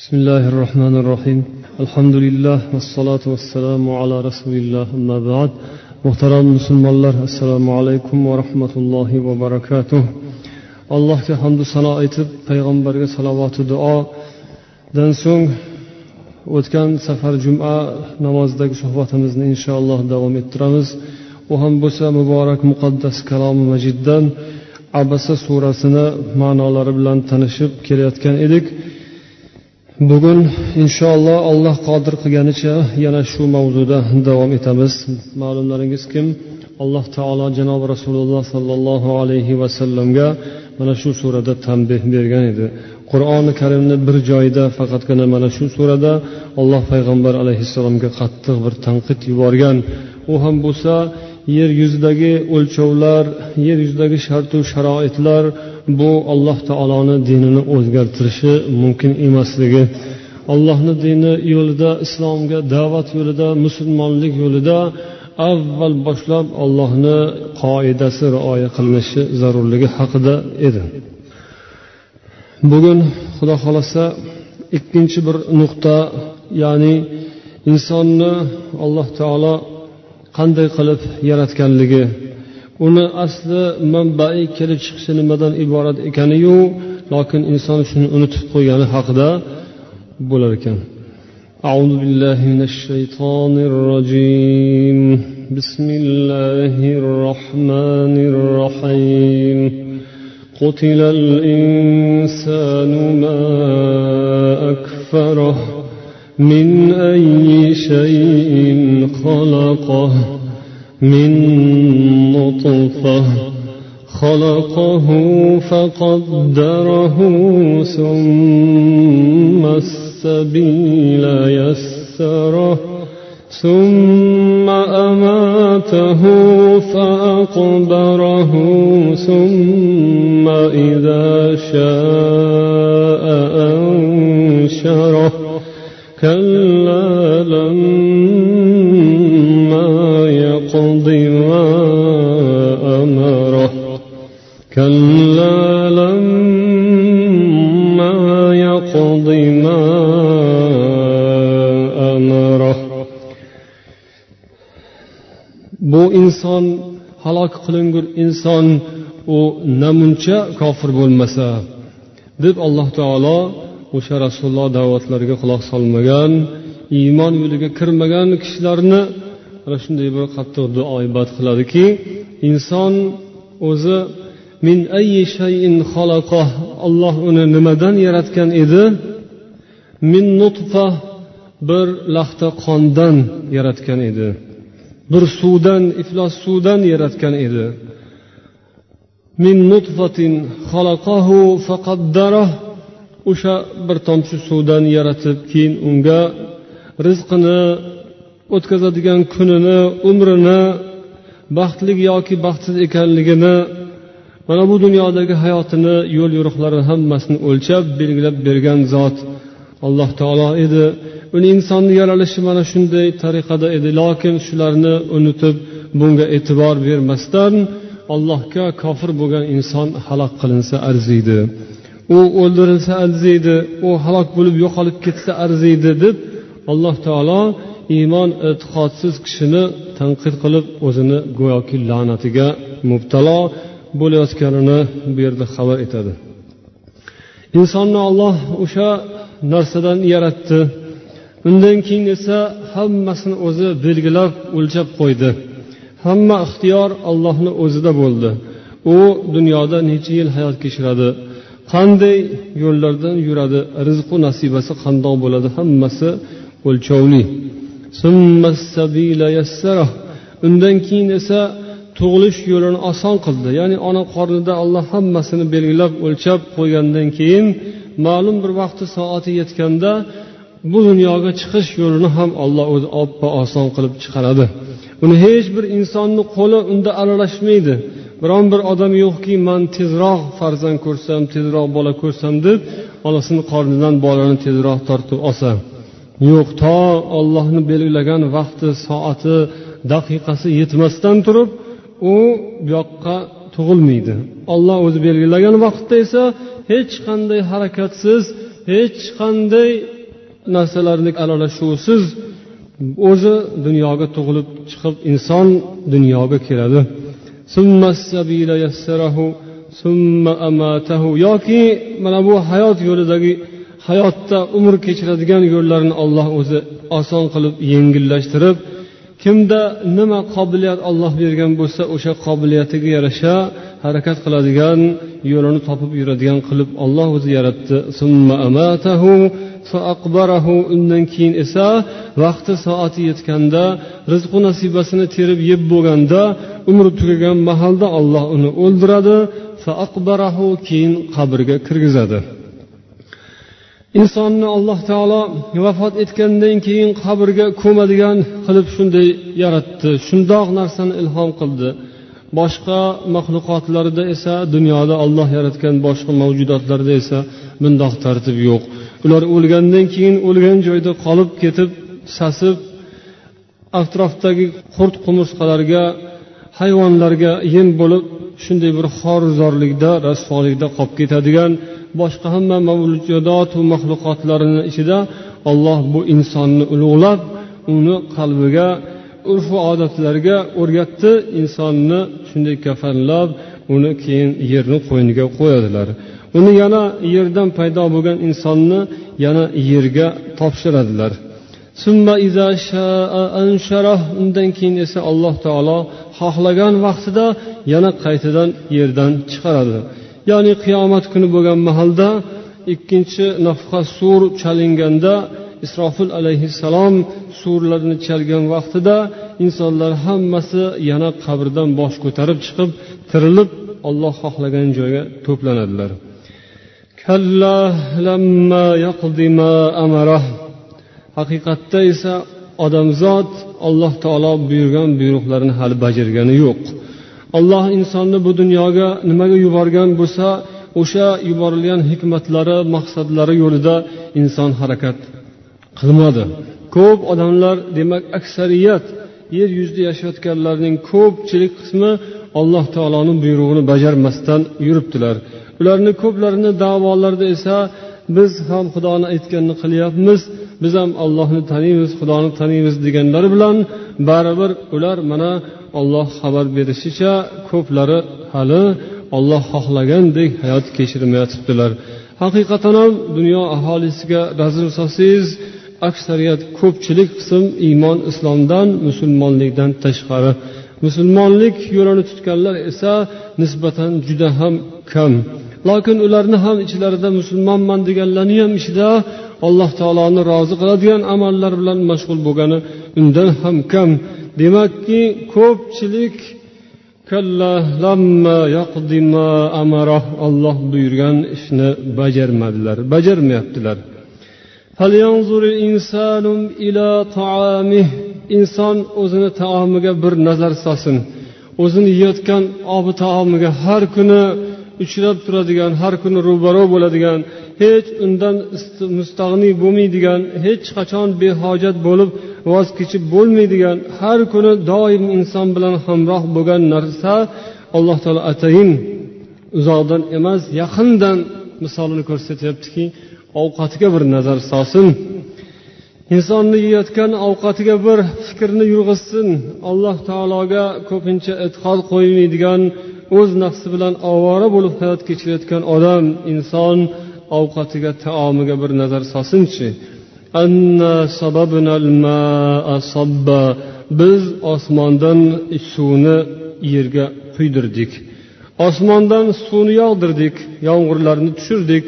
بسم الله الرحمن الرحيم الحمد لله والصلاة والسلام على رسول الله أما بعد muhtaram musulmonlar assalomu alaykum va rahmatullohi va barakatuh allohga hamdu sano aytib payg'ambarga salovati duodan so'ng o'tgan safar juma namozidagi suhbatimizni inshaalloh davom ettiramiz u ham bo'lsa muborak muqaddas kalomi majiddan abasa surasini ma'nolari bilan tanishib kelayotgan edik Bugun inshaalloh alloh qodir qilganicha yana shu mavzuda davom etamiz. Ma'lumlaringiz kim? Alloh taolo janobi rasululloh sollallohu alayhi vasallamga mana shu surada tanbeh bergan edi. Qur'oni karimni bir joyida faqatgina mana shu surada alloh payg'ambar alayhissalomga qattiq bir tanqid yuborgan. U ham bo'lsa yer yuzidagi o'lchovlar yer yuzidagi shartu sharoitlar bu alloh taoloni dinini o'zgartirishi mumkin emasligi allohni dini yo'lida islomga da'vat yo'lida musulmonlik yo'lida avval boshlab allohni qoidasi rioya qilinishi zarurligi haqida edi. Bugun xudo xohlasa ikkinchi bir nuqta ya'ni insonni alloh taolo qanday qilib yaratganligi uni asli manbai kelib chiqishi nimadan iborat ekaniyu lokin inson shuni unutib qo'ygani haqida bo'lar ekan أعوذ بالله من الشيطان الرجيم بسم الله الرحمن الرحيم قتل الإنسان ما أكفره من أي شيء خلقه من نطفة خلقه فقدره ثم السبيل يسره ثم أماته فأقبره ثم إذا شاء inson halok qilingur inson u namuncha kofir bo'lmasa deb alloh taolo o'sha rasululloh da'vatlariga quloq solmagan iymon yo'liga kirmagan kishilarni ana shunday bir qattiq duoibat qiladiki inson o'zi min ayyi shayin xalaqoh olloh uni nimadan yaratgan edi? Min nutfa bir lahta qondan yaratgan edi. Bir suvdan iflos suvdan yaratgan edi. Min nutfatin xalaqahu faqaddarah o'sha bir tomchi suvdan yaratib keyin unga rizqini o'tkazadigan kunini umrini baxtli yoki baxtsiz ekanligini mana bu dunyodagi hayotini yo'l yo'riqlarini hammasini o'lchab belgilab bergan zot alloh taolo edi. Uni insonni yaralishi mana shunday tariqada edi. Lokin shularni unutib bunga e'tibor bermasdan allohga kofir bo'lgan inson halok qilinsa arziydi. U o'ldirilsa arziydi u halok bo'lib yo'qolib ketsa arziydi deb alloh taolo iymon e'tiqodsiz kishini tanqid qilib o'zini go'yoki la'natiga mubtalo bo'layotganini bu yerda xabar etadi. Insonni olloh o'sha narsadan yaratdi. Undan keyin esa hammasini o'zi belgilab o'lchab qo'ydi. Hamma ixtiyor allohni o'zida bo'ldi. U dunyoda necha yil hayot kechiradi? Qanday yo'llardan yuradi? Rizqu nasibasi qandoq bo'ladi? Hammasi o'lchovli. Undan keyin esa tug'ilish yo'lini oson qildi. Ya'ni ona qornida alloh hammasini belgilab o'lchab qo'ygandan keyin ma'lum bir vaqti soati yetganda bu dunyoga chiqish yo'lini ham olloh o'zi oppa oson qilib chiqaradi. Uni hech bir insonni qo'li unda aralashmaydi. Biron bir odam yo'qki man tezroq farzand ko'rsam tezroq bola ko'rsam deb onasini qornidan bolani tezroq tortib olsa. Yo'q to ollohni belgilagan vaqti soati daqiqasi yetmasdan turib u bu yoqqa tug'ilmaydi. Olloh o'zi belgilagan vaqtda esa hech qanday harakatsiz hech qanday narsalarni aralashuvsiz o'zi dunyoga tug'ilib chiqib inson dunyoga keladi. Yoki mana bu hayot yo'lidagi hayotda umr kechiradigan yo'llarni olloh o'zi oson qilib yengillashtirib kimda nima qobiliyat olloh bergan bo'lsa o'sha qobiliyatiga yarasha harakat qiladigan yo'lini topib yuradigan qilib olloh o'zi yaratdi. Undan keyin esa vaqti soati yetganda rizqu nasibasini terib yeb bo'lganda umri tugagan mahalda olloh uni o'ldiradi. Keyin qabrga kirgizadi. Insonni alloh taolo vafot etgandan keyin qabrga ko'madigan qilib shunday yaratdi. Shundoq narsani ilhom qildi. Boshqa maxluqotlarda esa dunyoda olloh yaratgan boshqa mavjudotlarda esa bundoq tartib yo'q. Ular o'lgandan keyin o'lgan joyda qolib ketib sasib atrofdagi qurt qumursqalarga hayvonlarga yem bo'lib shunday bir xorizorlikda rasvolikda qolib ketadigan boshqa hamma mavjudotu maxluqotlarini ichida olloh bu insonni ulug'lab uni qalbiga urfu odatlarga o'rgatdi. Insonni shunday kafanlab uni keyin yerni qo'yniga qo'yadilar. Uni yana yerdan paydo bo'lgan insonni yana yerga topshiradilar. Undan keyin esa alloh taolo xohlagan vaqtida yana qaytadan yerdan chiqaradi. Ya'ni qiyomat kuni bo'lgan mahalda ikkinchi nafqa sur chalinganda isrofil alayhissalom surlarni chalgan vaqtida insonlar hammasi yana qabrdan bosh ko'tarib chiqib tirilib olloh xohlagan joyga to'planadilar. Haqiqatda esa odamzod alloh taolo buyurgan buyruqlarini hali bajargani yo'q. Alloh insonni bu dunyoga nimaga yuborgan bo'lsa o'sha yuborilgan hikmatlari maqsadlari yo'lida inson harakat qilmadi. Ko'p odamlar demak aksariyat yer yuzida yashayotganlarning ko'pchilik qismi alloh taoloni buyrug'ini bajarmasdan yuribdilar. Ularni ko'plarini davolarida esa biz ham xudoni aytganini qilyapmiz biz ham allohni taniymiz xudoni taniymiz deganlari bilan baribir ular mana olloh xabar berishicha ko'plari hali olloh xohlagandek hayot kechirmayotibdilar haqiqatan ham dunyo aholisiga razm solsangiz aksariyat ko'pchilik qism iymon islomdan musulmonlikdan tashqari. Musulmonlik yo'lini tutganlar esa nisbatan juda ham kam. Lokin ularni ham ichlarida musulmonman deganlarni ham ichida alloh taoloni rozi qiladigan amallar bilan mashg'ul bo'lgani undan ham kam. Demakki ko'pchilik alloh buyurgan ishni bajarmadilar bajarmayaptilar. Inson o'zini taomiga bir nazar solsin o'zini yeyotgan obi taomiga har kuni uchrab turadigan har kuni ro'baro bo'ladigan hech undan mustag'niy bo'lmaydigan hech qachon behojat bo'lib voz kechib bo'lmaydigan har kuni doim inson bilan hamroh bo'lgan narsa alloh taolo atayin uzoqdan emas yaqindan misolini ko'rsatyaptiki ovqatiga bir nazar solsin. Insonni yeyotgan ovqatiga bir fikrni yurg'izsin. Alloh taologa ko'pincha e'tiqod qo'ymaydigan o'z nafsi bilan ovora bo'lib hayot kechirayotgan odam inson ovqatiga taomiga bir nazar solsinchi. Biz osmondan suvni yerga quydirdik. Osmondan suvni yog'dirdik yomg'irlarni tushirdik.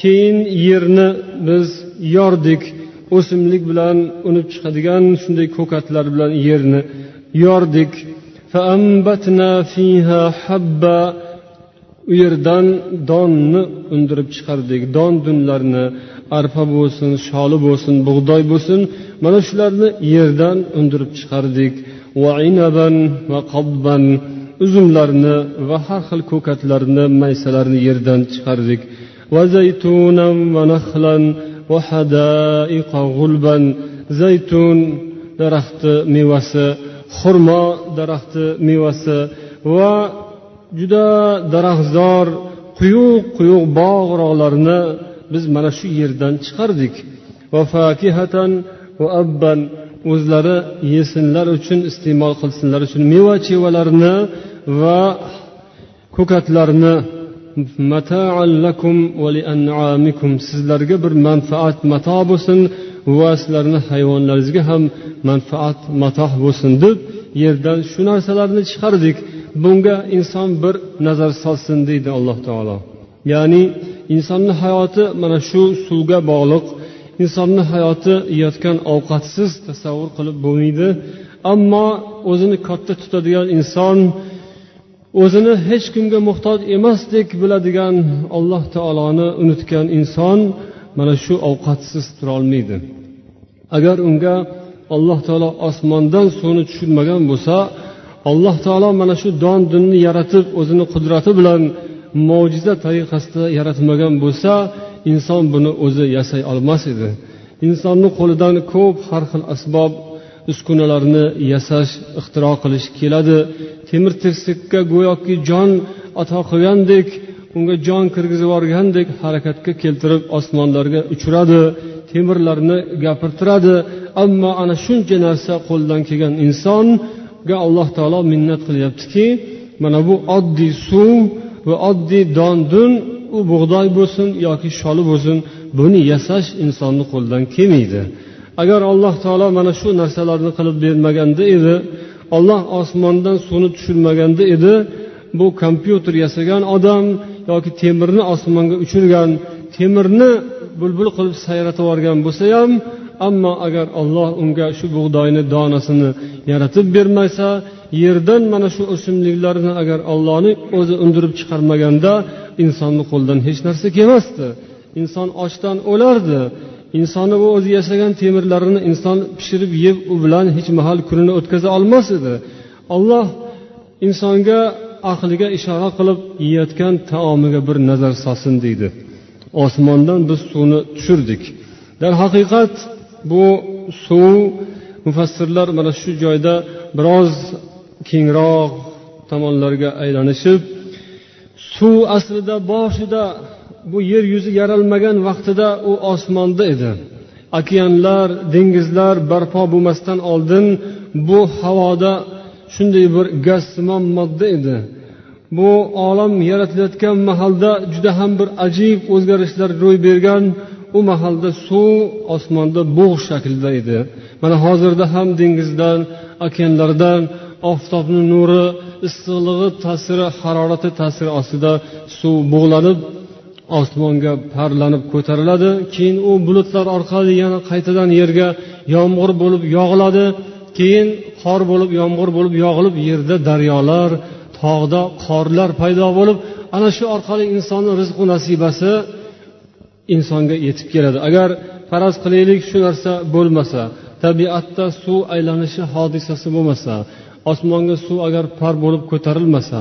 Keyin yerni biz yordik. O'simlik bilan unib chiqadigan shunday ko'katlar bilan yerni yordik. U yerdan donni undirib chiqardik. Don dunlarni arpa bo'lsin sholi bo'lsin bug'doy bo'lsin. Mana shularni yerdan undirib chiqardik. Va inaban va qobban uzumlarni va har xil ko'katlarni maysalarni yerdan chiqardik. Va zaytunan va nahlan va hadaiqa g'ulban. Zaytun daraxti mevasi xurmo daraxti mevasi va juda daraxtzor quyuq quyuq bog' rog'larni biz mana shu yerdan chiqardik. O'zlari yesinlar uchun iste'mol qilsinlar uchun meva chevalarni va ko'katlarni sizlarga bir manfaat mato bo'lsin va sizlarni hayvonlaringizga ham manfaat matoh bo'lsin deb yerdan shu narsalarni chiqardik. Bunga inson bir nazar solsin deydi alloh taolo. Ya'ni insonni hayoti mana shu suvga bog'liq insonni hayoti yeyotgan ovqatsiz tasavvur qilib bo'lmaydi. Ammo o'zini katta tutadigan inson o'zini hech kimga muhtoj emasdek biladigan alloh taoloni unutgan inson mana shu ovqatsiz turolmaydi. Agar unga alloh taolo osmondan suvni tushirmagan bo'lsa alloh taolo mana shu don dunni yaratib o'zini qudrati bilan mo'jiza tariqasida yaratmagan bo'lsa inson buni o'zi yasay olmas edi. Insonni qo'lidan ko'p har xil asbob uskunalarni yasash ixtiro qilish keladi. Temir tirsakka go'yoki jon ato qilgandek unga jon kirgizib yuborgandek harakatga keltirib osmonlarga uchiradi temirlarni gapirtiradi. Ammo ana shuncha narsa qo'ldan kelgan insonga alloh taolo minnat qilyaptiki mana bu oddiy suv va oddiy don dun u bug'doy bo'lsin yoki sholi bo'lsin buni yasash insonni qo'lidan kelmaydi. Agar alloh taolo mana shu narsalarni qilib bermaganda edi olloh osmondan suvni tushirmaganda edi bu kompyuter yasagan odam yoki temirni osmonga uchirgan temirni bulbul qilib sayratib yuborgan bo'lsa ham ammo agar olloh unga shu bug'doyni donasini yaratib bermasa yerdan mana shu o'simliklarni agar ollohni o'zi undirib chiqarmaganda insonni qo'lidan hech narsa kelmasdi. Inson ochdan o'lardi. Insonni bu o'zi yasagan temirlarini inson pishirib yeb u bilan hech mahal kunini o'tkaza olmas edi. Olloh insonga aqliga ishora qilib yeyotgan taomiga bir nazar solsin deydi. Osmondan biz suvni tushirdik. Darhaqiqat bu suv mufassirlar mana shu joyda biroz kengroq tomonlarga aylanishib suv aslida boshida bu yer yuzi yaralmagan vaqtida u osmonda edi. Okeanlar dengizlar barpo bo'lmasdan oldin bu havoda shunday bir gazsimon modda edi. Bu olam yaratilayotgan mahalda juda ham bir ajib o'zgarishlar ro'y bergan u mahalda suv osmonda bug' shaklida edi. Mana hozirda ham dengizdan okeanlardan oftobni nuri issiqlig'i ta'siri harorati ta'siri ostida suv bug'lanib osmonga parlanib ko'tariladi. Keyin u bulutlar orqali yana qaytadan yerga yomg'ir bo'lib yog'iladi. Keyin qor bo'lib yomg'ir bo'lib yog'ilib yerda daryolar tog'da qorlar paydo bo'lib ana shu orqali insonni rizqu nasibasi insonga yetib keladi. Agar faraz qilaylik shu narsa bo'lmasa tabiatda suv aylanishi hodisasi bo'lmasa osmonga suv agar par bo'lib ko'tarilmasa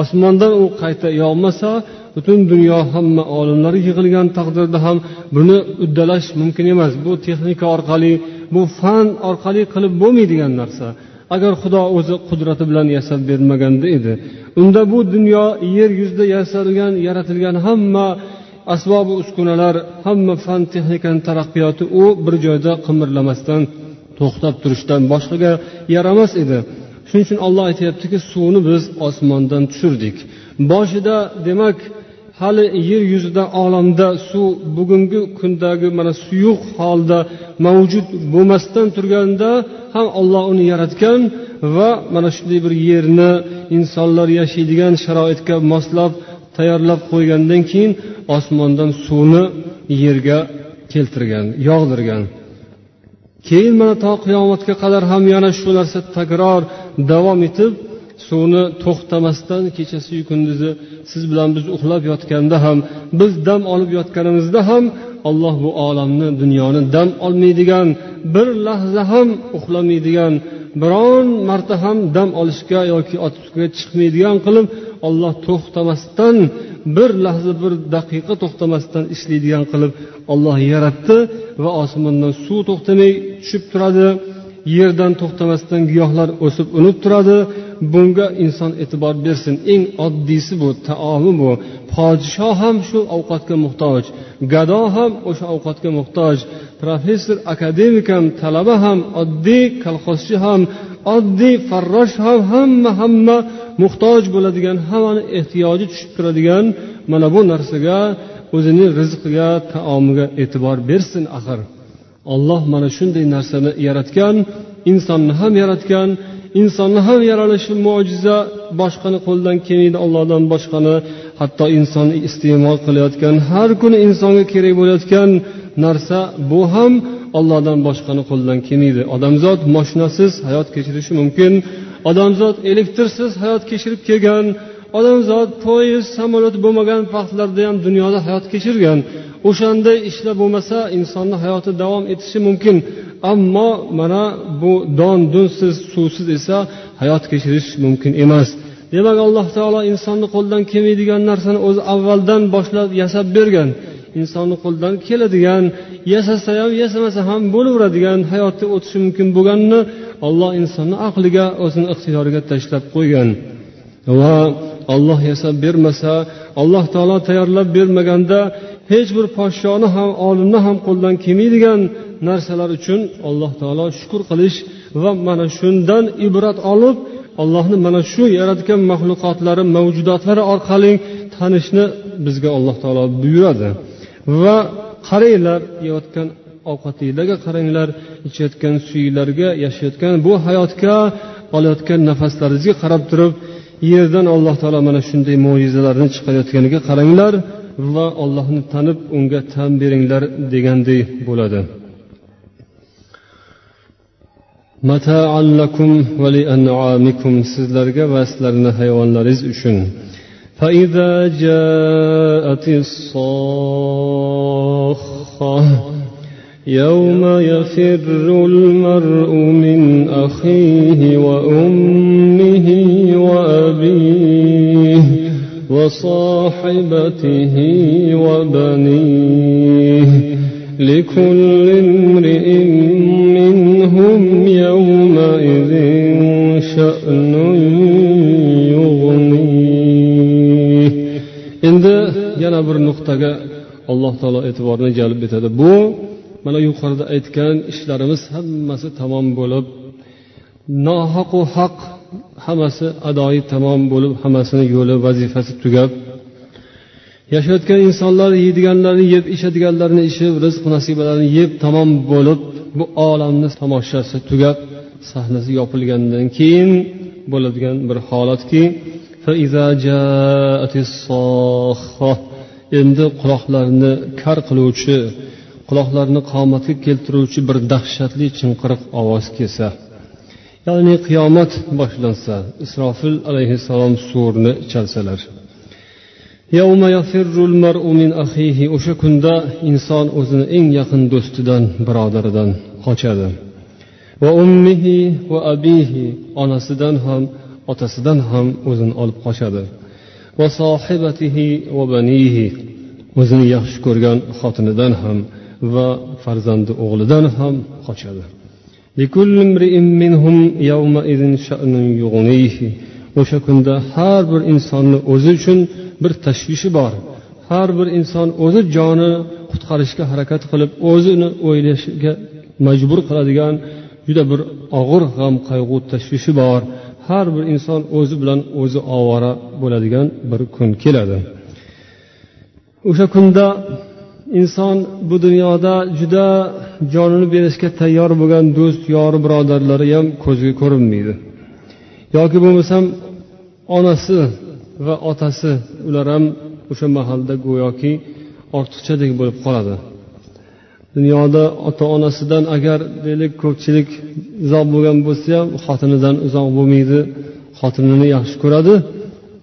osmondan u qayta yog'masa butun dunyo hamma olimlari yig'ilgan taqdirda ham buni uddalash mumkin emas. Bu texnika orqali bu fan orqali qilib bo'lmaydigan narsa. Agar xudo o'zi qudrati bilan yasab bermaganda edi unda bu dunyo yer yuzida yasalgan yaratilgan hamma asbobi uskunalar hamma fan texnikani taraqqiyoti u bir joyda qimirlamasdan to'xtab turishdan boshqaga yaramas edi. Shuning uchun olloh aytyaptiki suvni biz osmondan tushirdik. Boshida demak hali yer yuzida olamda suv bugungi kundagi mana suyuq holda mavjud bo'lmasdan turganda ham olloh uni yaratgan va mana shunday bir yerni insonlar yashaydigan sharoitga moslab tayyorlab qo'ygandan keyin osmondan suvni yerga keltirgan yog'dirgan. Keyin mana to qiyomatga qadar ham yana shu narsa takror davom etib suvni to'xtamasdan kechasiyu kunduzi siz bilan biz uxlab yotganda ham biz dam olib yotganimizda ham alloh bu olamni dunyoni dam olmaydigan bir lahza ham uxlamaydigan biron marta ham dam olishga yoki otishga chiqmaydigan qilib olloh to'xtamasdan bir lahza bir daqiqa to'xtamasdan ishlaydigan qilib olloh yaratdi va osmondan suv to'xtamay tushib turadi. Yerdan to'xtamasdan giyohlar o'sib unib turadi. Bunga inson e'tibor bersin. Eng oddiysi bu taomi bu. Podshoh ham shu ovqatga muhtoj gado ham o'sha ovqatga muhtoj. Professor akademik ham talaba ham oddiy kolxozchi ham oddiy farrosh ham hamma hamma muhtoj bo'ladigan hammani ehtiyoji tushib turadigan mana bu narsaga o'zining rizqiga taomiga e'tibor bersin axir. Olloh mana shunday narsani yaratgan insonni ham yaratgan insonni ham yaralishi mo'jiza boshqani qo'ldan kelmaydi ollohdan boshqani. Hatto inson iste'mol qilayotgan har kuni insonga kerak bo'layotgan narsa bu ham ollohdan boshqani qo'ldan kelmaydi. Odamzod moshinasiz hayot kechirishi mumkin. Odamzod elektrsiz hayot kechirib kelgan. Odamzod poyezd samolyot bo'lmagan vaqtlarda ham dunyoda hayot kechirgan. O'shanday ishlar bo'lmasa insonni hayoti davom etishi mumkin. Ammo mana bu don dunsiz suvsiz esa hayot kechirish mumkin emas. Demak alloh taolo insonni qo'ldan kelmaydigan narsani o'zi avvaldan boshlab yasab bergan. Insonni qo'ldan keladigan yasasa ham yasamasa ham bo'laveradigan hayotda o'tishi mumkin bo'lganini olloh insonni aqliga o'zini ixtiyoriga tashlab qo'ygan. Va olloh yasab bermasa alloh taolo tayyorlab bermaganda hech bir podshoni ham olimni ham qo'ldan kelmaydigan narsalar uchun alloh taolo shukur qilish va mana shundan ibrat olib allohni mana shu yaratgan maxluqotlari mavjudotlari orqali tanishni bizga alloh taolo buyuradi. Va qaranglar yeyotgan ovqatinglarga qaranglar ichayotgan suyinglarga yashayotgan bu hayotga olayotgan nafaslaringizga qarab turib yerdan alloh taolo mana shunday mo'jizalarni chiqarayotganiga qaranglar va ollohni tanib unga tan beringlar deganday bo'ladi sizlarga va sizlarni hayvonlaringiz uchun فإذا جاءت الصاخة يوم يفر المرء من أخيه وأمه وأبيه وصاحبته وبنيه لكل امرئ منهم يومئذ شأن يغنيه. Endi yana bir nuqtaga alloh taolo e'tiborni mana yuqorida aytgan ishlarimiz hammasi tamom bo'lib nohaqu haq hammasi adoyi tamom bo'lib hammasini yo'li vazifasi tugab yashayotgan insonlar yeydiganlarini yeb ichadiganlarini ichib rizq nasibalarini yeb tamom bo'lib bu olamni tomoshasi tugab sahnasi yopilgandan keyin bo'ladigan bir holatki endi quloqlarni kar qiluvchi quloqlarni qomatga keltiruvchi bir dahshatli chinqiriq ovoz kelsa ya'ni qiyomat boshlansa isrofil alayhissalom surni chalsalar o'sha kunda inson o'zini eng yaqin do'stidan birodaridan qochadi. Va ummihi va abihi onasidan ham otasidan ham o'zini olib qochadi. Va sohibatihi va banihi o'zini yaxshi ko'rgan xotinidan ham va farzandi o'g'lidan ham qochadi. O'sha kunda har bir insonni o'zi uchun bir tashvishi bor. Har bir inson o'zi joni qutqarishga harakat qilib o'zini o'ylashga majbur qiladigan juda bir og'ir g'am qayg'u tashvishi bor. Har bir inson o'zi bilan o'zi ovora bo'ladigan bir kun keladi. O'sha kunda inson bu dunyoda juda jonini berishga tayyor bo'lgan do'st yori birodarlari ham ko'zga ko'rinmaydi. Yoki bo'lmasam onasi va otasi ular ham o'sha mahalda go'yoki ortiqchadek bo'lib qoladi. Dunyoda ota onasidan agar deylik ko'pchilik uzoq bo'lgan bo'lsa ham xotinidan uzoq bo'lmaydi xotinini yaxshi ko'radi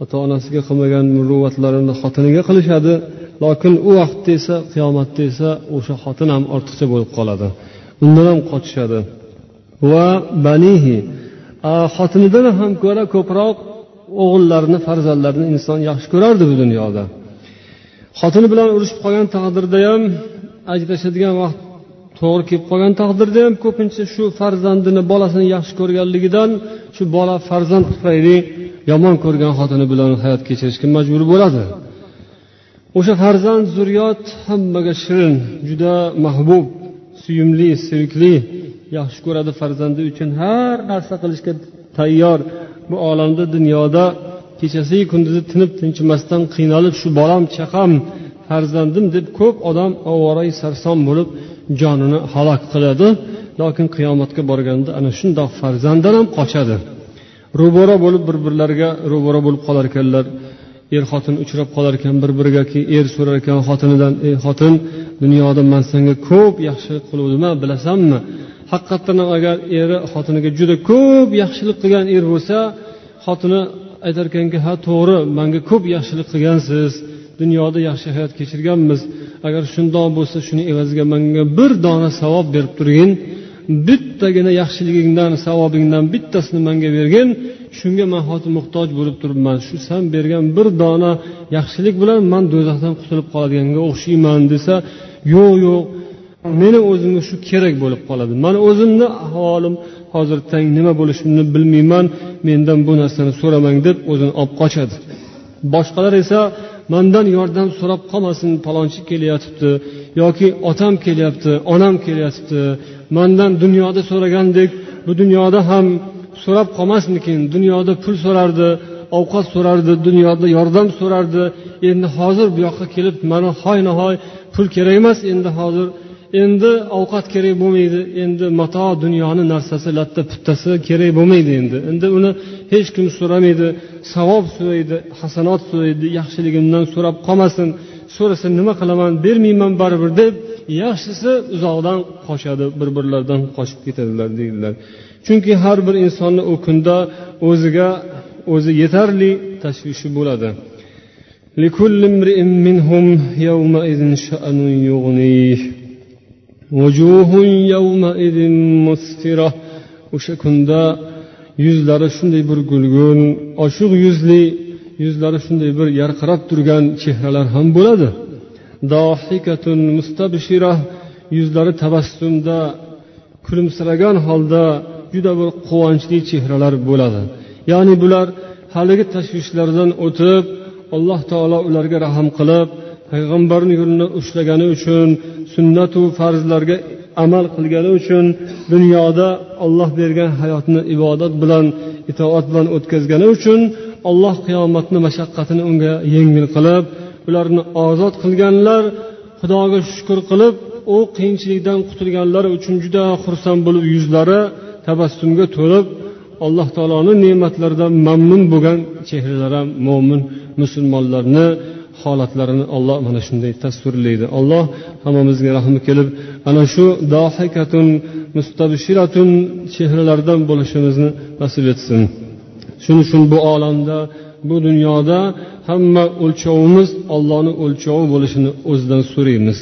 ota onasiga qilmagan muruvvatlarini xotiniga qilishadi lokin u vaqtda esa qiyomatda esa o'sha xotin ham ortiqcha bo'lib qoladi. Undan ham qochishadi. Va banihi xotinidan ham ko'ra ko'proq o'g'illarini farzandlarini inson yaxshi ko'rardi bu dunyoda. Xotini bilan urushib qolgan taqdirda ham ajrashadigan vaqt to'g'ri kelib qolgan taqdirda ham ko'pincha shu farzandini bolasini yaxshi ko'rganligidan shu bola farzand tufayli yomon ko'rgan xotini bilan hayot kechirishga majbur bo'ladi. O'sha farzand zurriyot hammaga shirin juda mahbub suyumli sevikli yaxshi ko'radi farzandi uchun. Har narsa qilishga tayyor. Bu olamda dunyoda kechasiyu kunduzi tinib tinchimasdan qiynalib shu bolam chaqam farzandim deb ko'p odam ovorai sarson bo'lib jonini halok qiladi. Lokin qiyomatga borganda ana shundoq farzanddan ham qochadi. Ro'baro bo'lib bir birlariga ro'baro bo'lib qolar ekanlar. Er xotin uchrab qolar ekan bir biriga er so'rar ekan xotinidan ey xotin dunyoda man senga ko'p yaxshilik qiluvdim bilasanmi? Haqiqatdan ham agar eri xotiniga juda ko'p yaxshilik qilgan er bo'lsa xotini aytarkanki ha to'g'ri manga ko'p yaxshilik qilgansiz dunyoda yaxshi hayot kechirganmiz. Agar shundoq bo'lsa shuni evaziga manga bir dona savob berib turgin. Bittagina yaxshiligingdan savobingdan bittasini manga bergin. Shunga man hozir muhtoj bo'lib turibman. Shu san bergan bir dona yaxshilik bilan man do'zaxdan qutulib qoladiganga o'xshayman desa yo'q yo'q. Meni o'zimga shu kerak bo'lib qoladi. Mani o'zimni ahvolim hozir tang nima bo'lishimni bilmayman. Mendan bu narsani so'ramang deb o'zini olib qochadi. Boshqalar esa mandan yordam so'rab qolmasin palonchi kelyotibdi yoki otam kelyapti onam kelyapti mandan dunyoda so'ragandek bu dunyoda ham so'rab qolmasmikin? Dunyoda pul so'rardi ovqat so'rardi dunyoda yordam so'rardi. Endi hozir bu yoqqa kelib mana hoy nahoy pul kerak emas. Endi hozir endi ovqat kerak bo'lmaydi. Endi mato dunyoni narsasi latta puttasi kerak bo'lmaydi endi. Endi uni hech kim so'ramaydi. Savob so'raydi hasanot so'raydi yaxshiligimdan so'rab qolmasin. So'rasa nima qilaman bermayman baribir deb yaxshisi uzoqdan qochadi bir birlaridan qochib ketadilar deydilar. chunki har bir insonni u kunda o'ziga o'zi yetarli tashvishi bo'ladi. O'sha kunda yuzlari shunday bir gulgun oshiq yuzli yuzlari shunday bir yarqirab turgan chehralar ham bo'ladi. Yuzlari tabassumda kulimsiragan holda juda bir quvonchli chehralar bo'ladi. Ya'ni bular haligi tashvishlardan o'tib alloh taolo ularga rahm qilib payg'ambarni yo'lini ushlagani uchun sunnatu farzlarga amal qilgani uchun dunyoda olloh bergan hayotni ibodat bilan itoat bilan o'tkazgani uchun alloh qiyomatni mashaqqatini unga yengil qilib ularni ozod qilganlar xudoga shukur qilib u qiyinchilikdan qutulganlar uchun juda xursand bo'lib yuzlari tabassumga to'lib alloh taoloni ne'matlaridan mamnun bo'lgan chehralar ham mo'min musulmonlarni holatlarini olloh mana shunday tasvirlaydi. Alloh hammamizga rahmi kelib ana shu dohikatun mustabshiratun chehralardan bo'lishimizni nasib etsin. Shuning uchun bu olamda bu dunyoda hamma o'lchovimiz ollohni o'lchovi bo'lishini o'zidan so'raymiz.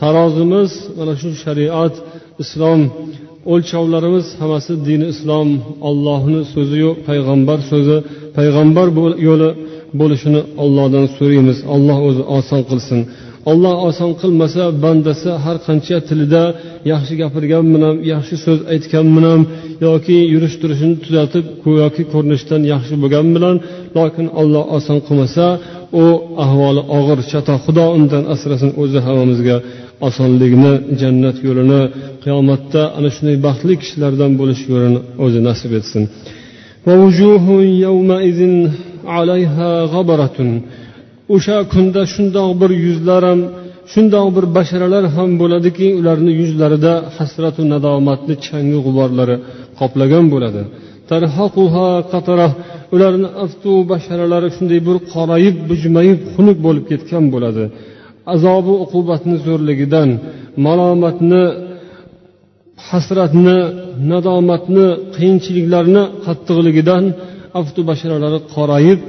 Tarozimiz mana shu shariat islom o'lchovlarimiz hammasi dini islom ollohni so'ziyu payg'ambar so'zi payg'ambar yo'li bo'lishini ollohdan so'raymiz. Alloh o'zi oson qilsin. Olloh oson qilmasa bandasi har qancha tilida yaxshi gapirgan bilan yaxshi so'z aytgan bilan yoki yurish turishini tuzatib go'yoki ko'rinishdan yaxshi bo'lgan bilan lokin olloh oson qilmasa u ahvoli og'ir. Chatoq xudo undan asrasin o'zi hammamizga. Osonlikni jannat yo'lini qiyomatda ana shunday baxtli kishilardan bo'lish yo'lini o'zi nasib etsin. O'sha kunda shundoq bir yuzlar ham shundoq bir basharalar ham bo'ladiki ularni yuzlarida hasratu nadomatni changi g'uborlari qoplagan bo'ladi. Ularni aftu basharalari shunday bir qorayib bujmayib xunuk bo'lib ketgan bo'ladi. Azobi uqubatni zo'rligidan malomatni hasratni nadomatni qiyinchiliklarni qattiqligidan aftu basharalari qorayib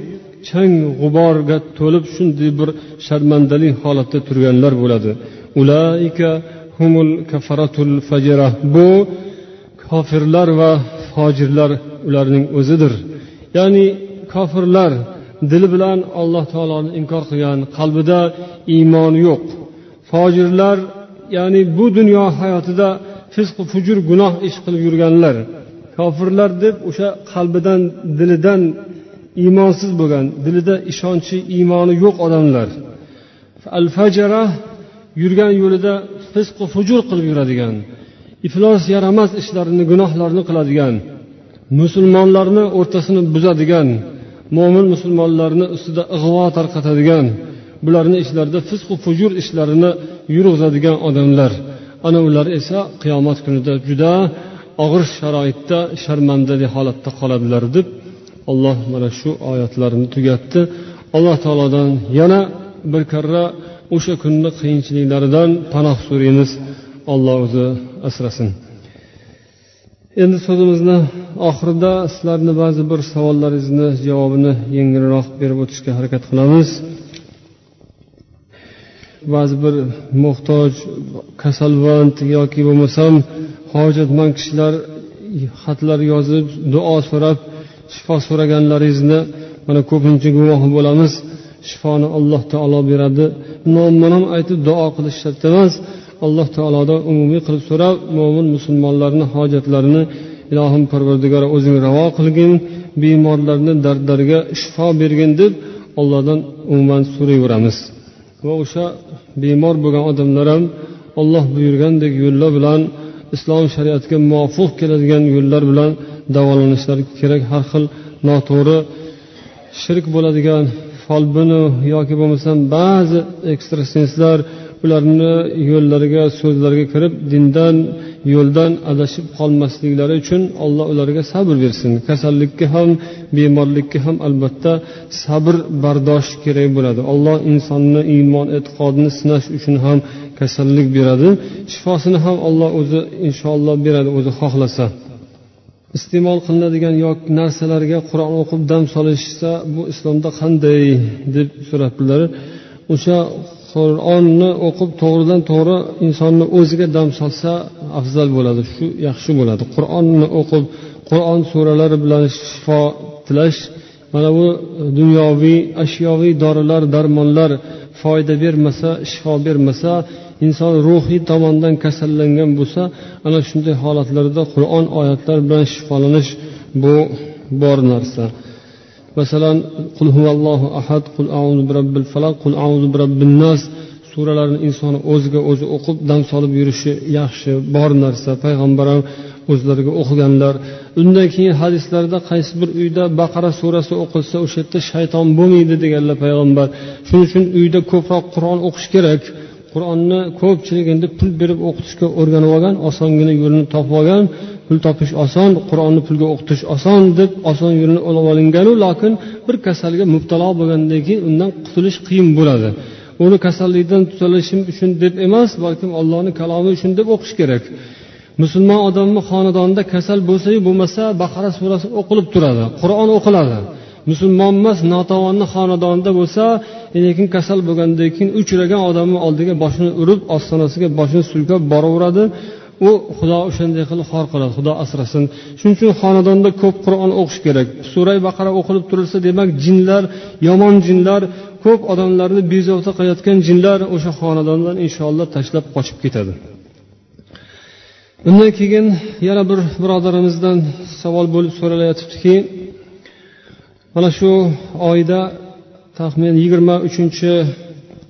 chang g'uborga to'lib shunday bir sharmandali holatda turganlar bo'ladi. Ulaika humul kafaratul fajra bu kofirlar va fojirlar ularning o'zidir. Ya'ni kofirlar dili bilan alloh taoloni inkor qilgan qalbida iymoni yo'q. Fojirlar ya'ni bu dunyo hayotida fisqu fujur gunoh ish qilib yurganlar. Kofirlar deb o'sha qalbidan dilidan iymonsiz bo'lgan dilida ishonchi iymoni yo'q odamlar. Al fajara yurgan yo'lida fisqu fujur qilib yuradigan iflos yaramas ishlarini gunohlarni qiladigan musulmonlarni o'rtasini buzadigan mo'min musulmonlarni ustida ig'vo tarqatadigan bularni ishlarida fisqu fujur ishlarini yurg'izadigan odamlar. Ana ular esa qiyomat kunida juda og'ir sharoitda sharmandali holatda qoladilar deb alloh mana shu oyatlarni tugatdi. Alloh taolodan yana bir karra o'sha kunni qiyinchiliklaridan panoh so'raymiz alloh o'zi asrasin. Endi so'zimizni oxirida sizlarni ba'zi bir savollaringizni javobini yengilroq berib o'tishga harakat qilamiz. Ba'zi bir muhtoj kasalvand yoki bo'lmasam hojatmand kishilar xatlar yozib duo so'rab shifo so'raganlaringizni mana ko'pincha guvohi bo'lamiz. Shifoni alloh taolo beradi. Nomma nom aytib duo qilish shart emas. Alloh taolodan umumiy qilib so'rab mo'min musulmonlarni hojatlarini ilohim parvardigora o'zing ravo qilgin bemorlarni dardlariga shifo bergin deb allohdan umuman so'rayveramiz va o'sha bemor bo'lgan odamlar ham olloh buyurgandek yo'llar bilan islom shariatiga muvofiq keladigan yo'llar bilan davolanishlari kerak har xil noto'g'ri shirk bo'ladigan folbinu yoki bo'lmasam ba'zi ekstrasenslar ularni yo'llariga so'zlariga kirib dindan yo'ldan adashib qolmasliklari uchun alloh ularga sabr bersin. Kasallikka ham bemorlikka ham albatta sabr bardosh kerak bo'ladi. Alloh insonni iymon e'tiqodini sinash uchun ham kasallik beradi. Shifosini ham alloh o'zi inshaalloh beradi o'zi xohlasa. Iste'mol qilinadigan yoki narsalarga qur'on o'qib dam solishsa bu islomda qanday? deb so'rabdilar. O'sha qur'onni o'qib to'g'ridan to'g'ri insonni o'ziga dam solsa afzal bo'ladi shu yaxshi bo'ladi. Qur'onni o'qib qur'on suralari bilan shifo tilash mana bu dunyoviy ashyoviy dorilar darmonlar foyda bermasa shifo bermasa inson ruhiy tomondan kasallangan bo'lsa ana shunday holatlarda qur'on oyatlar bilan shifolanish bu bor narsa. Masalan qul huvallohu ahad qul auzu birabbil falaq qul auzu birabbin nas suralarni inson o'ziga o'zi o'qib dam solib yurishi yaxshi bor narsa. Payg'ambar ham o'zlariga o'qiganlar. Undan keyin hadislarda qaysi bir uyda baqara surasi o'qilsa o'sha yerda shayton bo'lmaydi deganlar payg'ambar. Shuning uchun uyda ko'proq qur'on o'qish kerak. Qur'onni ko'pchilik endi pul berib o'qitishga o'rganib olgan osongina yo'lini topib olgan. Pul topish oson qur'onni pulga o'qitish oson deb oson yo'lini olib olinganu lokin bir kasalga mubtalo bo'lgandan keyin undan qutulish qiyin bo'ladi. Uni kasallikdan tuzalishim uchun deb emas balkim allohni kalomi uchun deb o'qish kerak. Musulmon odamni xonadonida kasal bo'lsayu bo'lmasa baqara surasi o'qilib turadi qur'on o'qiladi. Musulmon emas notavonni xonadonida bo'lsa lekin kasal bo'lgandan keyin uchragan odamni oldiga boshini urib ostonasiga boshini silkab boraveradi. U xudo o'shanday qilib xor qiladi xudo asrasin. Shuning uchun xonadonda ko'p qur'on o'qish kerak. Suray baqara o'qilib turilsa demak jinlar yomon jinlar ko'p odamlarni bezovta qilayotgan jinlar o'sha xonadondan inshaalloh tashlab qochib ketadi. Undan keyin yana bir birodarimizdan savol bo'lib so'ralayotibdiki mana shu oyda taxminan yigirma uchinchi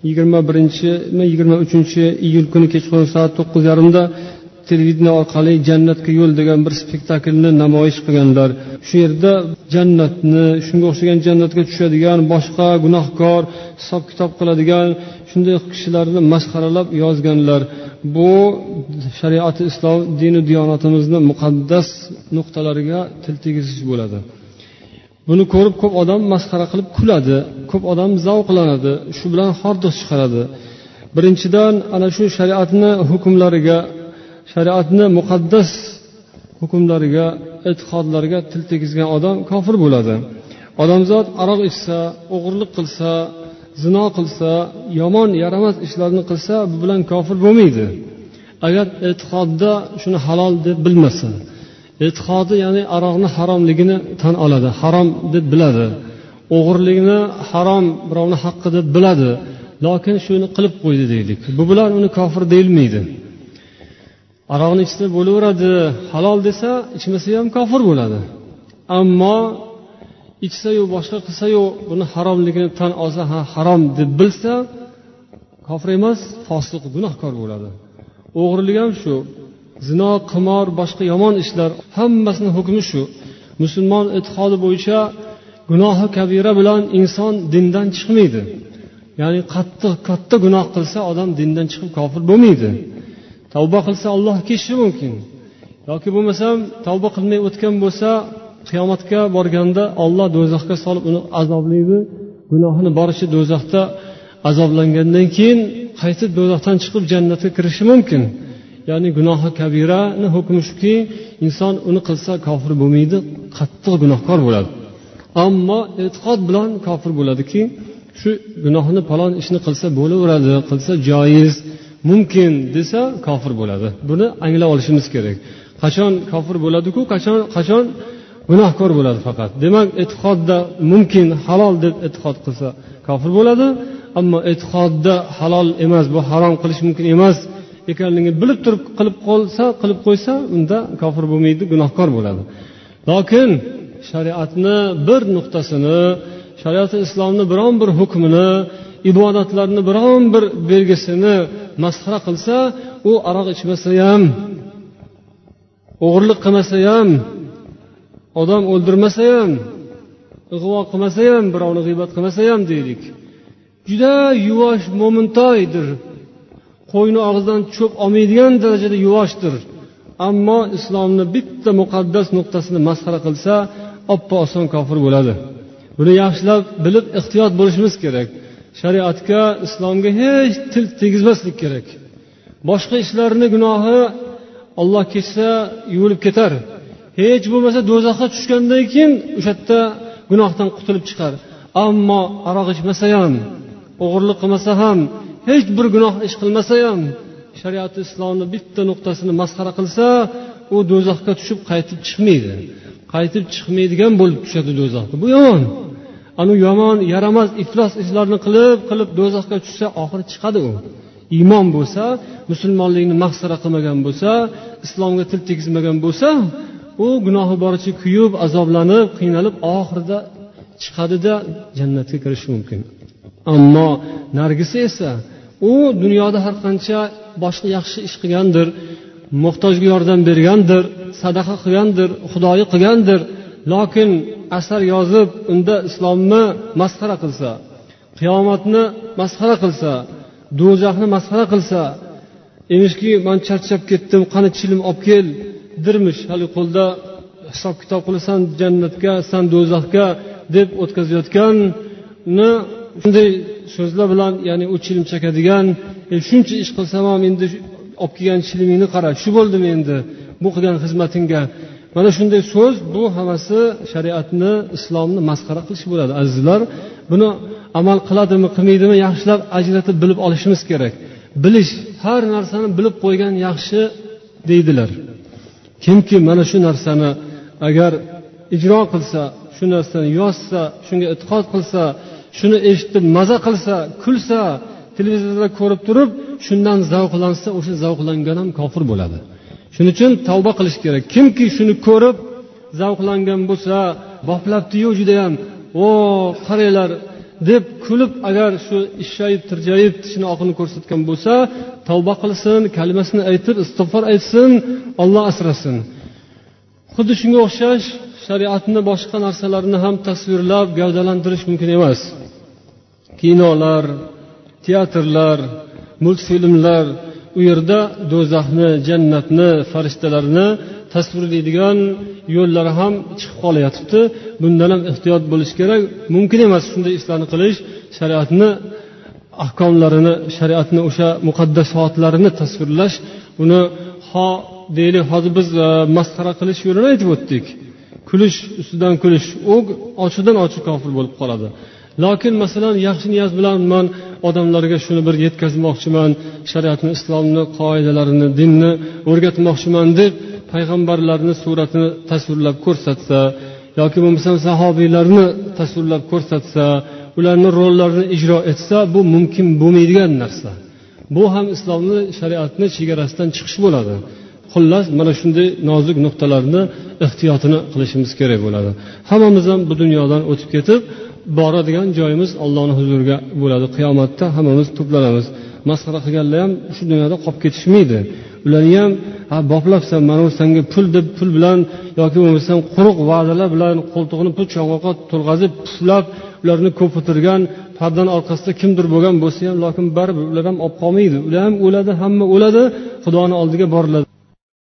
yigirma birinchimi yigirma uchinchi iyul kuni kechqurun soat to'qqiz yarimda televideniya orqali jannatga yo'l degan bir spektaklni namoyish qilganlar. Shu yerda jannatni shunga o'xshagan jannatga tushadigan boshqa gunohkor hisob kitob qiladigan shunday kishilarni masxaralab yozganlar. Bu shariati islom dini diyonatimizni muqaddas nuqtalariga til tegizish bo'ladi. Buni ko'rib ko'p odam masxara qilib kuladi ko'p odam zavqlanadi shu bilan hordiq chiqaradi. Birinchidan ana shu shariatni hukmlariga shariatni muqaddas hukmlariga e'tiqodlariga til tegizgan odam kofir bo'ladi. Odamzod aroq ichsa o'g'irlik qilsa zino qilsa yomon yaramas ishlarni qilsa bu bilan kofir bo'lmaydi. Agar e'tiqodda shuni halol deb bilmasa e'tiqodi ya'ni aroqni haromligini tan oladi harom deb biladi o'g'irlikni harom birovni haqqi deb biladi lokin shuni qilib qo'ydi deylik. Bu bilan uni kofir deyilmaydi. Aroqni ichsa bo'laveradi. Halol desa ichmasa ham kofir bo'ladi. Ammo ichsayu boshqa qilsayu buni haromligini tan olsa ha harom deb bilsa kofir emas fosiq gunohkor bo'ladi. O'g'rilik ham shu. Zino qimor boshqa yomon ishlar hammasini hukmi shu. Musulmon e'tiqodi bo'yicha gunohi kabira bilan inson dindan chiqmaydi. Ya'ni qattiq katta gunoh qilsa odam dindan chiqib kofir bo'lmaydi. Tavba qilsa olloh kechishi mumkin. Yoki bo'lmasam tavba qilmay o'tgan bo'lsa qiyomatga borganda olloh do'zaxga solib uni azoblaydi. Gunohini boricha do'zaxda azoblangandan keyin qaytib do'zaxdan chiqib jannatga kirishi mumkin? Ya'ni gunohi kabirani hukmi shuki inson uni qilsa kofir bo'lmaydi qattiq gunohkor bo'ladi. Ammo e'tiqod bilan kofir bo'ladiki shu gunohni falon ishni qilsa bo'laveradi qilsa joiz. Mumkin desa kofir bo'ladi. Buni anglab olishimiz kerak. Qachon kofir bo'ladiku qachon qachon gunohkor bo'ladi faqat. Demak e'tiqodda mumkin halol deb e'tiqod qilsa kofir bo'ladi ammo e'tiqodda halol emas bu harom qilish mumkin emas ekanligini bilib turib qilib qolsa qilib qo'ysa unda kofir bo'lmaydi gunohkor bo'ladi. Lokin shariatni bir nuqtasini shariati islomni biron bir hukmini ibodatlarni biron bir belgisini masxara qilsa u aroq ichmasa ham o'g'irlik qilmasa ham odam o'ldirmasa ham ig'vo qilmasa ham birovni g'iybat qilmasa ham deylik. Juda yuvosh mo'mintoydir. Qo'yni og'zidan cho'p olmaydigan darajada yuvoshdir. Ammo islomni bitta muqaddas nuqtasini masxara qilsa oppo oson kofir bo'ladi. Buni yaxshilab bilib ehtiyot bo'lishimiz kerak. Shariatga islomga hech til tegizmaslik kerak. Boshqa ishlarni gunohi olloh kechsa yuvilib ketar. Hech bo'lmasa do'zaxga tushgandan keyin o'sha yerda gunohdan qutulib chiqar. Ammo aroq ichmasa ham o'g'irlik qilmasa ham hech bir gunoh ish qilmasa ham shariati islomni bitta nuqtasini masxara qilsa u do'zaxga tushib qaytib chiqmaydi. Qaytib chiqmaydigan bo'lib tushadi do'zaxga bu yomon. Anu yomon yaramas iflos ishlarni qilib qilib do'zaxga tushsa oxiri chiqadi u. Iymon bo'lsa musulmonlikni masxara qilmagan bo'lsa islomga til tegizmagan bo'lsa u gunohi boricha kuyib azoblanib qiynalib oxirida chiqadida jannatga kirishi mumkin. Ammo nargisi esa u dunyoda har qancha boshqa yaxshi ish qilgandir muhtojga yordam bergandir sadaqa qilgandir xudoyi qilgandir lokin asar yozib unda islomni masxara qilsa qiyomatni masxara qilsa do'zaxni masxara qilsa emishki man charchab ketdim qani chilim olib kel dirmish hali qo'lda hisob kitob qilasan jannatga san do'zaxga deb o'tkazayotganni shunday so'zlar bilan ya'ni u chilim chakadigan shuncha ish qilsam ham endi olib kelgan chilimingni qara shu bo'ldimi endi bu qilgan xizmatingga? Mana shunday so'z bu hammasi shariatni islomni masxara qilish bo'ladi azizlar. Buni amal qiladimi qilmaydimi yaxshilab ajratib bilib olishimiz kerak. Bilish har narsani bilib qo'ygan yaxshi deydilar. Kimki mana shu narsani agar ijro qilsa shu narsani yozsa shunga e'tiqod qilsa shuni eshitib maza qilsa kulsa televizorda ko'rib turib shundan zavqlansa o'sha zavqlangan ham kofir bo'ladi. Shuning uchun tavba qilish kerak. Kimki shuni ko'rib zavqlangan bo'lsa boplabdiyu judayam o qaranglar deb kulib agar shu ishshayib tirjayib tishini oqini ko'rsatgan bo'lsa tavba qilsin kalimasini aytib istig'for aytsin olloh asrasin. Xuddi shunga o'xshash shariatni boshqa narsalarni ham tasvirlab gavdalantirish mumkin emas. Kinolar teatrlar multfilmlar u yerda do'zaxni jannatni farishtalarni tasvirlaydigan yo'llari ham chiqib qolayotibdi. Bundan ham ehtiyot bo'lish kerak. Mumkin emas shunday ishlarni qilish. Shariatni ahkomlarini shariatni o'sha muqaddasotlarini tasvirlash. Uni ho deylik hozir biz e, masxara qilish yo'lini aytib o'tdik. Kulish ustidan kulish u ochiqdan ochiq kofir bo'lib qoladi. Lokin masalan yaxshi niyat bilan man odamlarga shuni bir yetkazmoqchiman shariatni islomni qoidalarini dinni o'rgatmoqchiman deb payg'ambarlarni suratini tasvirlab ko'rsatsa yoki bo'lmasam sahobiylarni tasvirlab ko'rsatsa ularni rollarini ijro etsa bu mumkin bo'lmaydigan narsa. Bu ham islomni shariatni chegarasidan chiqish bo'ladi. Xullas mana shunday nozik nuqtalarni ehtiyotini qilishimiz kerak bo'ladi. Hammamiz ham bu dunyodan o'tib ketib boradigan joyimiz allohni huzuriga bo'ladi. Qiyomatda hammamiz to'planamiz. Masxara qilganlar ham shu dunyoda qolib ketishmaydi. Ularni ham ha boplabsan mana bu senga pul deb pul bilan yoki bo'lmasam quruq va'dalar bilan qo'ltig'ini pul yong'oqqa to'lg'azib puflab ularni ko'pirtirgan pardani orqasida kimdir bo'lgan bo'lsa ham lokin baribir ular ham olib qolmaydi. Ular ham o'ladi hamma o'ladi xudoni oldiga boriladi.